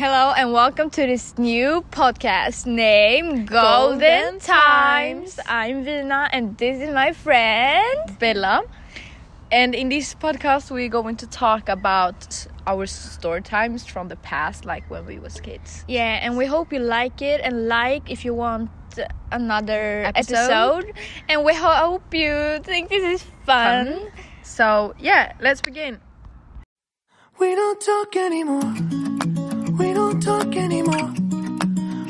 Hello and welcome to this new podcast named Golden, Golden Times. Times. I'm Vina and this is my friend. Bella. And in this podcast, we're going to talk about our story times from the past, like when we was kids. Yeah, and we hope you like it and like if you want another Episode. episode. And we hope you think this is fun. Fun. So yeah, let's begin. We don't talk anymore. Talk anymore.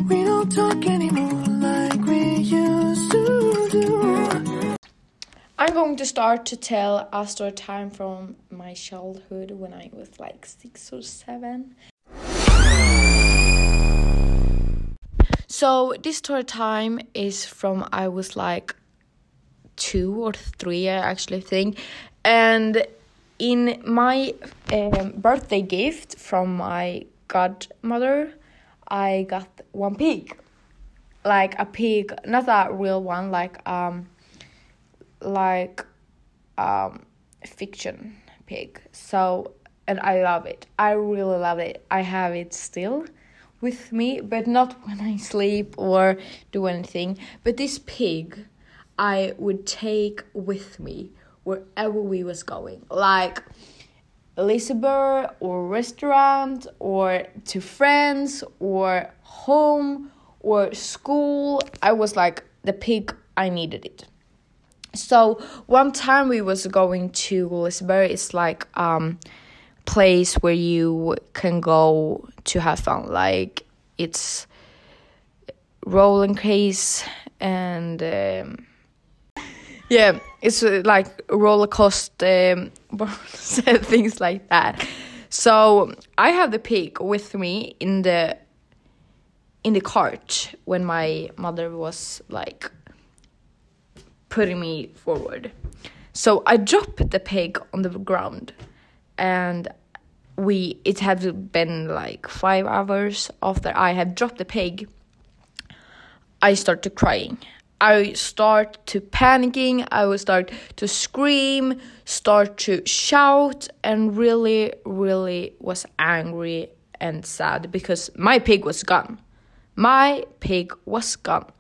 We don't talk anymore like we used to do. I'm going to start to tell a story time from my childhood when I was like six or seven. So this story time is from I was like two or three, I actually think, and in my um, birthday gift from my godmother, I got one pig, like a pig, not a real one, like um, like um, fiction pig. So and I love it. I really love it. I have it still with me, but not when I sleep or do anything. But this pig, I would take with me wherever we was going, like Liseberg or restaurant or to friends or home or school. I was like the pig. I needed it. So one time we was going to Liseberg. It's like um place where you can go to have fun. Like it's rolling case and um, yeah, it's uh, like roller coaster um, things like that. So I have the pig with me in the in the cart when my mother was like putting me forward. So I dropped the pig on the ground and we it had been like five hours after I had dropped the pig. I started crying. I start to panicking, I would start to scream, start to shout and really really was angry and sad because my pig was gone. My pig was gone.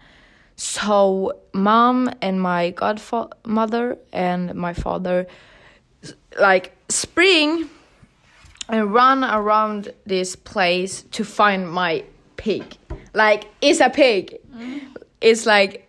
So mom and my godmother and my father like spring and run around this place to find my pig. Like it's a pig. Mm. It's like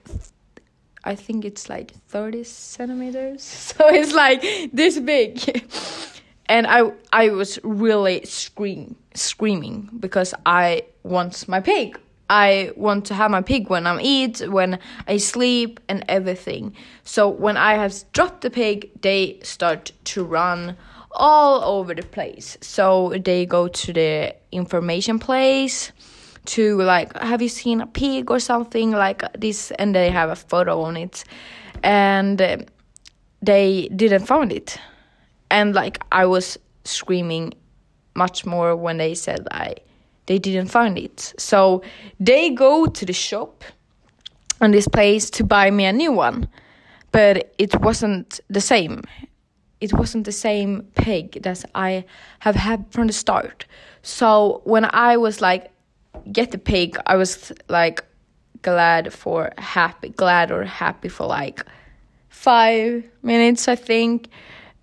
I think it's like 30 centimeters. So it's like this big. and I I was really scream screaming because I want my pig. I want to have my pig when I eat, when I sleep, and everything. So when I have dropped the pig, they start to run all over the place. So they go to the information place to like, have you seen a pig or something like this? And they have a photo on it, and they didn't find it. And like I was screaming much more when they said I they didn't find it. So they go to the shop on this place to buy me a new one. But it wasn't the same. It wasn't the same pig that I have had from the start. So when I was like, get the pig, I was like glad for happy, glad or happy for like five minutes, I think.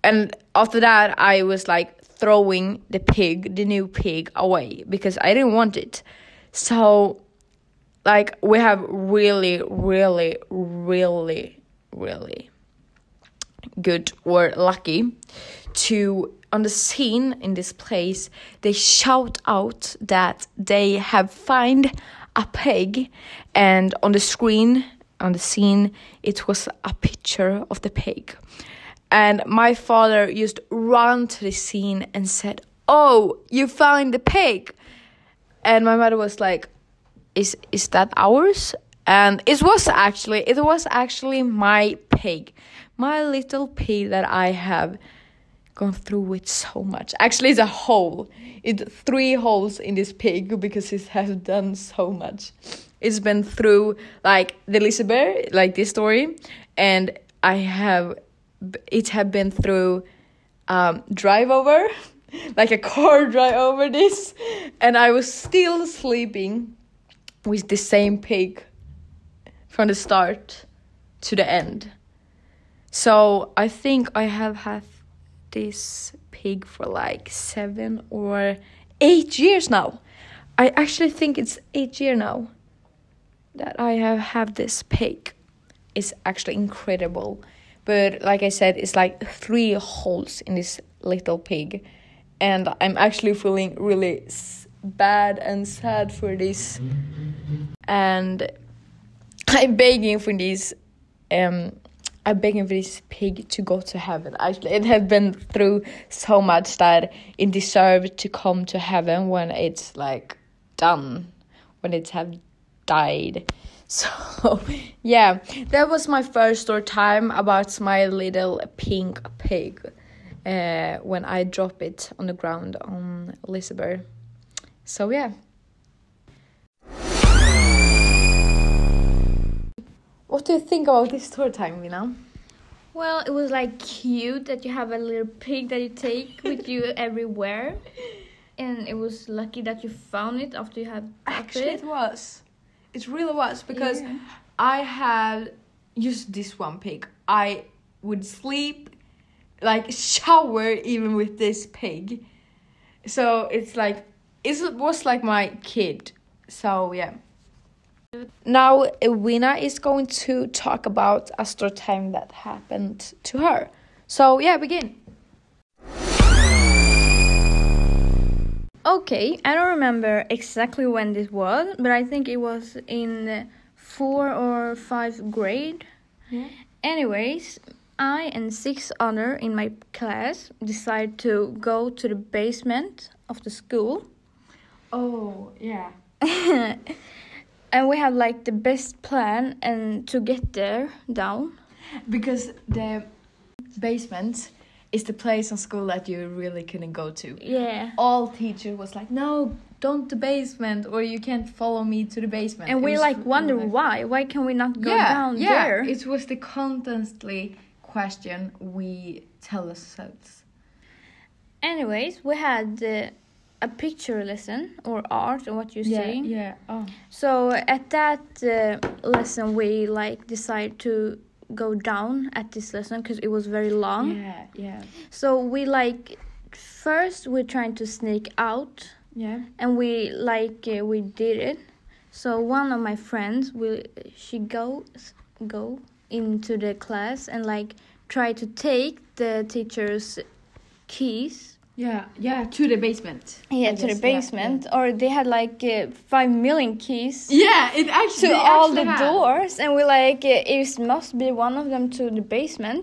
And after that, I was like throwing the pig, the new pig, away because I didn't want it. So, like, we have really, really, really, really good or lucky to on the scene in this place they shout out that they have found a pig and on the screen on the scene it was a picture of the pig. And my father just ran to the scene and said oh you found the pig. And my mother was like is is that ours? And it was actually it was actually my pig my little pig that i have gone through with so much. Actually it's a hole. It's three holes in this pig because it has done so much. It's been through like the Liseberg, like this story and i have it have been through um, drive over like a car drive over this, and I was still sleeping with the same pig from the start to the end. So I think I have had this pig for like seven or eight years now. I actually think it's eight year now that I have have this pig. It's actually incredible, but like I said, it's like three holes in this little pig, and I'm actually feeling really bad and sad for this, and I'm begging for this. Um, I'm begging this pig to go to heaven. Actually, it has been through so much that it deserves to come to heaven when it's like done, when it's have died. So yeah, that was my first story time about my little pink pig. Uh, when I drop it on the ground on Liseberg. So yeah. What do you think about this tour time, Vina? Well, it was like cute that you have a little pig that you take with you everywhere. And it was lucky that you found it after you had Actually, it. it was. It really was because Yeah. I had just this one pig. I would sleep, like shower even with this pig. So it's like it was like my kid. So yeah. Now Wina is going to talk about a story time that happened to her. So yeah, begin. Okay, I don't remember exactly when this was, but I think it was in four or five grade. Yeah. Anyways, I and six other in my class decided to go to the basement of the school. Oh yeah. and we have like the best plan and to get there down. Because the basement is the place in school that you really couldn't go to. Yeah. All teacher was like, "No, don't the basement, or you can't follow me to the basement." And It we like wonder like- why. Why can we not go yeah, down yeah. there? It was the constantly question we tell ourselves. Anyways, we had uh, a picture lesson or art or what you say. yeah. Oh. So at that uh, lesson, we like decided to go down at this lesson because it was very long. Yeah, yeah, So we like first we're trying to sneak out, yeah. and we like uh, we did it. So one of my friends will she goes go into the class and like try to take the teacher's keys Yeah, yeah, to the basement. yeah I to the guess, yeah, basement. or they had like uh, five million keys Yeah, it actually to all the actually had. doors. And we like uh, it must be one of them to the basement.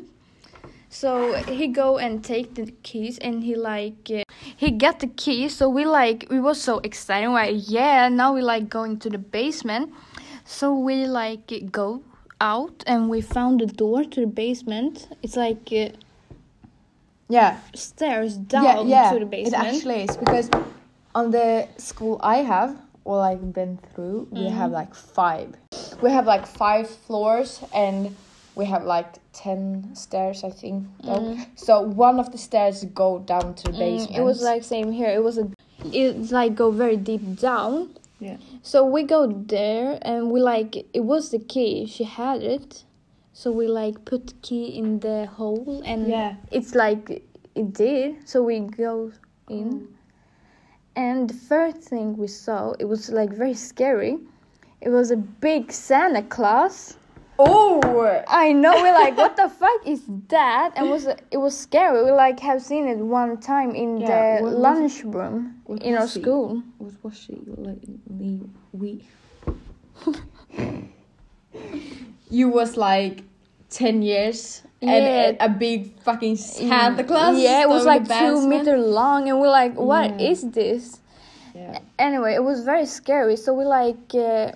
So he go and take the keys and he like uh, he got the keys. So we like we was so excited. We're like yeah now we like going to the basement. So we like go out and we found the door to the basement. It's like uh, Yeah, stairs down yeah, yeah. to the basement It actually is because on the school I have or like been through, we have like five. We have like five floors and we have like ten stairs, I think. though. So one of the stairs go down to the Mm, basement. it was like same here. It was a, it's like go very deep down. yeah, So we go there and we like it was the key. She had it, so we like put the key in the hole and Yeah. it's like it did. So we go in, oh. and the first thing we saw it was like very scary. It was a big Santa Claus. Oh, I know. We're like, what the fuck is that? And was it was scary. We like have seen it one time in Yeah, the what was it? lunchroom in our was he? school. what was she like? We. you was like ten years Yeah. and a, a big fucking Santa Claus. Yeah, it was like two meter long, and we're like, "What is Yeah. this?" Yeah. Anyway, it was very scary. So we like uh,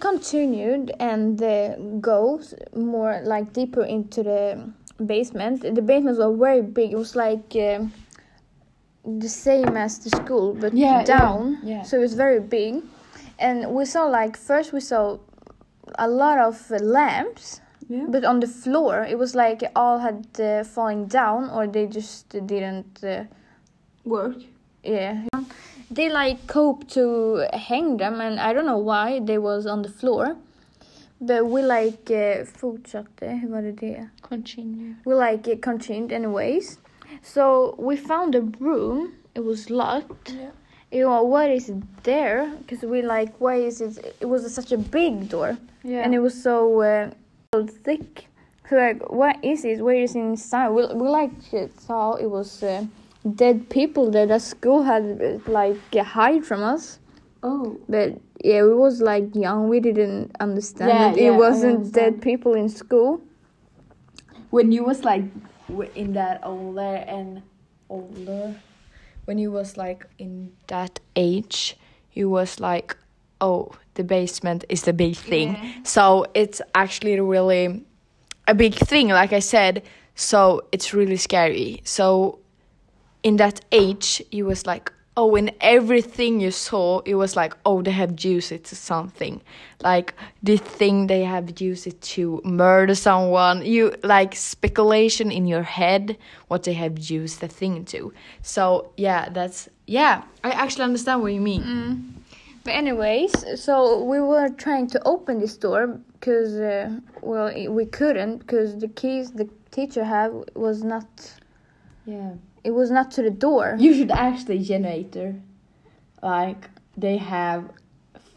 continued and uh, go more like deeper into the basement. The basement was very big. It was like uh, the same as the school, but Yeah, yeah, down. yeah. So it was very big, and we saw like first we saw a lot of uh, lamps. Yeah. But on the floor, it was like all had uh, falling down, or they just didn't uh, Work. Yeah. They like cope to hang them and I don't know why they was on the floor. But we like uh, fortsatte, hur var det det? Continue. We like uh, continued anyways. So we found a room. It was locked. Yeah. You know, what is there? Because we like, why is it? It was such a big door. Yeah. and it was so uh, so thick. So like, what is it? Where is it inside? We we like saw it was uh, dead people that the school had like hide from us. oh. But yeah, we was like young. We didn't understand Yeah, that yeah, it wasn't dead people in school. when you was like in that older and older when you was like in that age you was like oh the basement is the big thing. So it's actually really a big thing like i said. So it's really scary. So in that age you was like oh in everything you saw it was like oh they have used it to something. Like the thing they have used it to murder someone. You like speculation in your head what they have used the thing to. So yeah that's yeah i actually understand what you mean. But anyways, so we were trying to open this door because uh, well we couldn't because the keys the teacher had was not yeah it was not to the door. you should actually generator like they have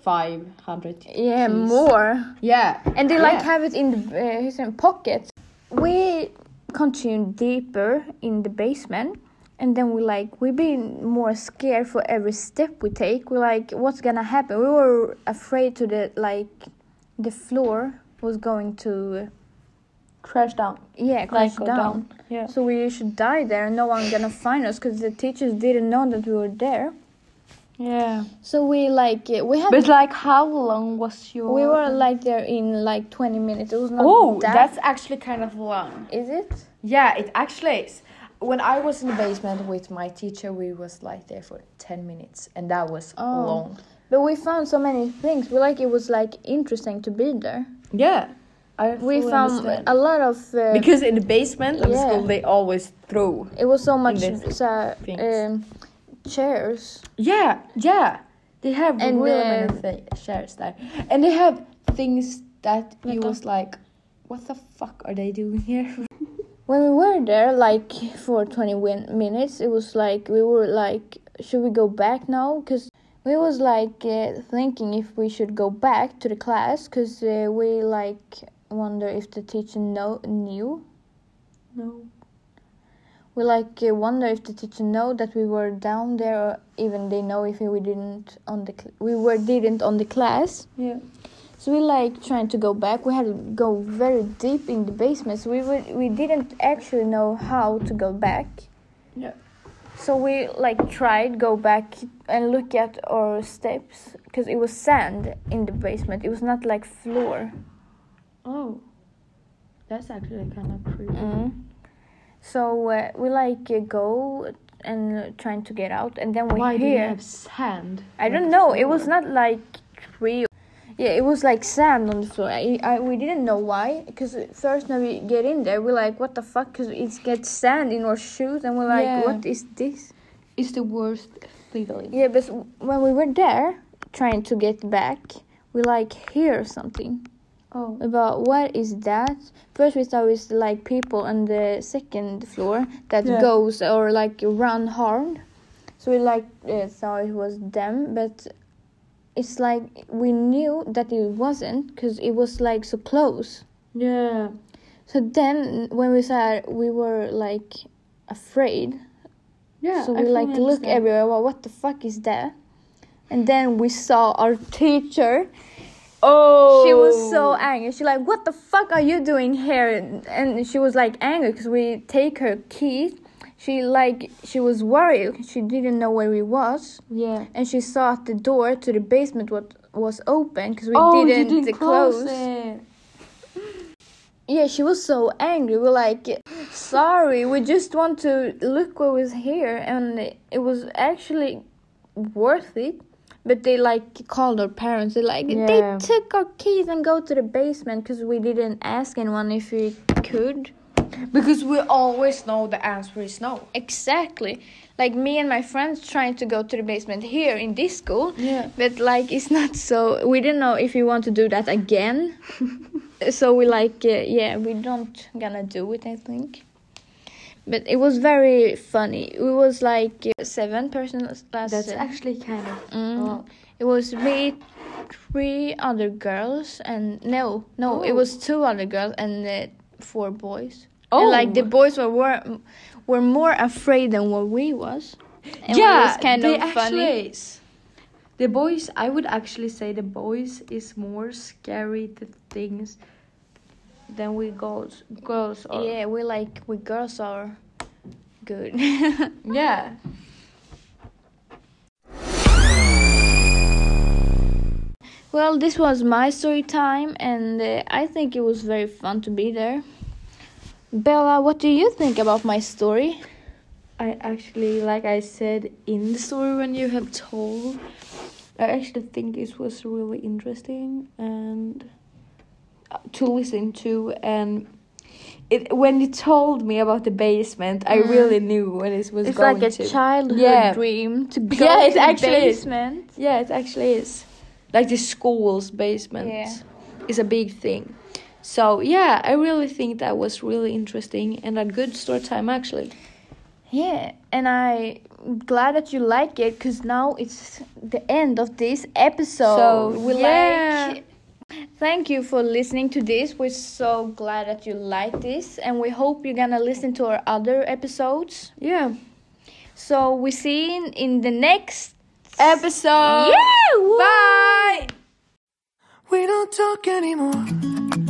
500 Yeah, keys. more. yeah And they like Yeah. have it in the uh, his pocket. We continued deeper in the basement, and then we like we've been more scared for every step we take. We like what's gonna happen. We were afraid to the like the floor was going to crash down yeah like crash go down. down yeah So we should die there, no one gonna find us because the teachers didn't know that we were there. yeah So we like we had But like, how long was your? we were like there in like twenty minutes. It was not Oh, that. that's actually kind of long. is it? Yeah, it actually is. When I was in the basement with my teacher, we was like there for ten minutes, and that was Oh. long. But we found so many things. We like it was like interesting to be there. Yeah, I We found understand. a lot of. Uh, because in the basement of the school they always throw. it was so much uh, um, chairs. Yeah, yeah, they have And, really uh, many thi- shares there, and they have things that you was like, what the fuck are they doing here? When we were there, like for twenty win- minutes, it was like we were like, should we go back now? Because we was like uh, thinking if we should go back to the class, because uh, we like wonder if the teacher know knew. No. We like uh, wonder if the teacher know that we were down there, or even they know if we didn't on the we were didn't on the class. Yeah. So we like trying to go back. We had to go very deep in the basement. So we were, we didn't actually know how to go back. Yeah. So we like tried go back and look at our steps because it was sand in the basement. It was not like floor. Oh, that's actually kind of creepy. Mm. So uh, we like uh, go and uh, trying to get out, and then we Why do you have sand? I don't know. It was not like tree. Yeah, it was like sand on the floor. I, I we didn't know why. Because first when we get in there, we're like, what the fuck? Because it gets sand in our shoes, and we're like, Yeah. what is this? It's the worst feeling. Yeah, but when we were there trying to get back, we like hear something Oh. about what is that. First we thought it was like people on the second floor that Yeah. goes or like run hard. So we like uh, thought it was them, but it's like we knew that it wasn't because it was like so close. Yeah. So then when we saw it, we were like afraid. Yeah. so we like look everywhere. Well, what the fuck is that? And then we saw our teacher. Oh. She was so oh. angry. She like, what the fuck are you doing here? And she was like angry because we take her keys. She like she was worried. She didn't know where we was, Yeah. and she saw at the door to the basement what was open because we oh, didn't, didn't close. close it. Yeah, she was so angry. We're like, sorry, we just want to look what was here, and it was actually worth it. But they like called our parents. They like Yeah. they took our keys and go to the basement because we didn't ask anyone if we could. Because we always know the answer is no. Exactly. Like me and my friends trying to go to the basement here in this school. Yeah. But like it's not so we didn't know if we want to do that again. so we like uh, yeah, we don't gonna do it I think. But it was very funny. It was like uh, seven persons last That's actually kind of. Mm. Oh. It was me, three other girls, and no, no, it Oh. was two other girls and uh, four boys. Oh. And, like the boys were, were were more afraid than what we was. And yeah, it was kind they of actually funny. is. The boys, I would actually say the boys is more scary to things than we girls. Girls are. Yeah, we like we girls are good. Yeah. well, this was my story time, and uh, I think it was very fun to be there. Bella, what do you think about my story? I actually, like I said in the story when you have told, I actually think it was really interesting and to listen to. And it when you told me about the basement, I Mm. really knew when it was It's going like a to. childhood Yeah. dream to go Yeah, it to the actually is. basement. Yeah, it actually is. Like the school's basement Yeah. is a big thing. So yeah, I really think that was really interesting and a good story time actually. Yeah, and I'm glad that you like it because now it's the end of this episode. So, we yeah. like. Thank you for listening to this. We're so glad that you like this, and we hope you're gonna listen to our other episodes. Yeah. So we see you in, in the next Episode. Yeah, woo! Bye. We don't talk anymore.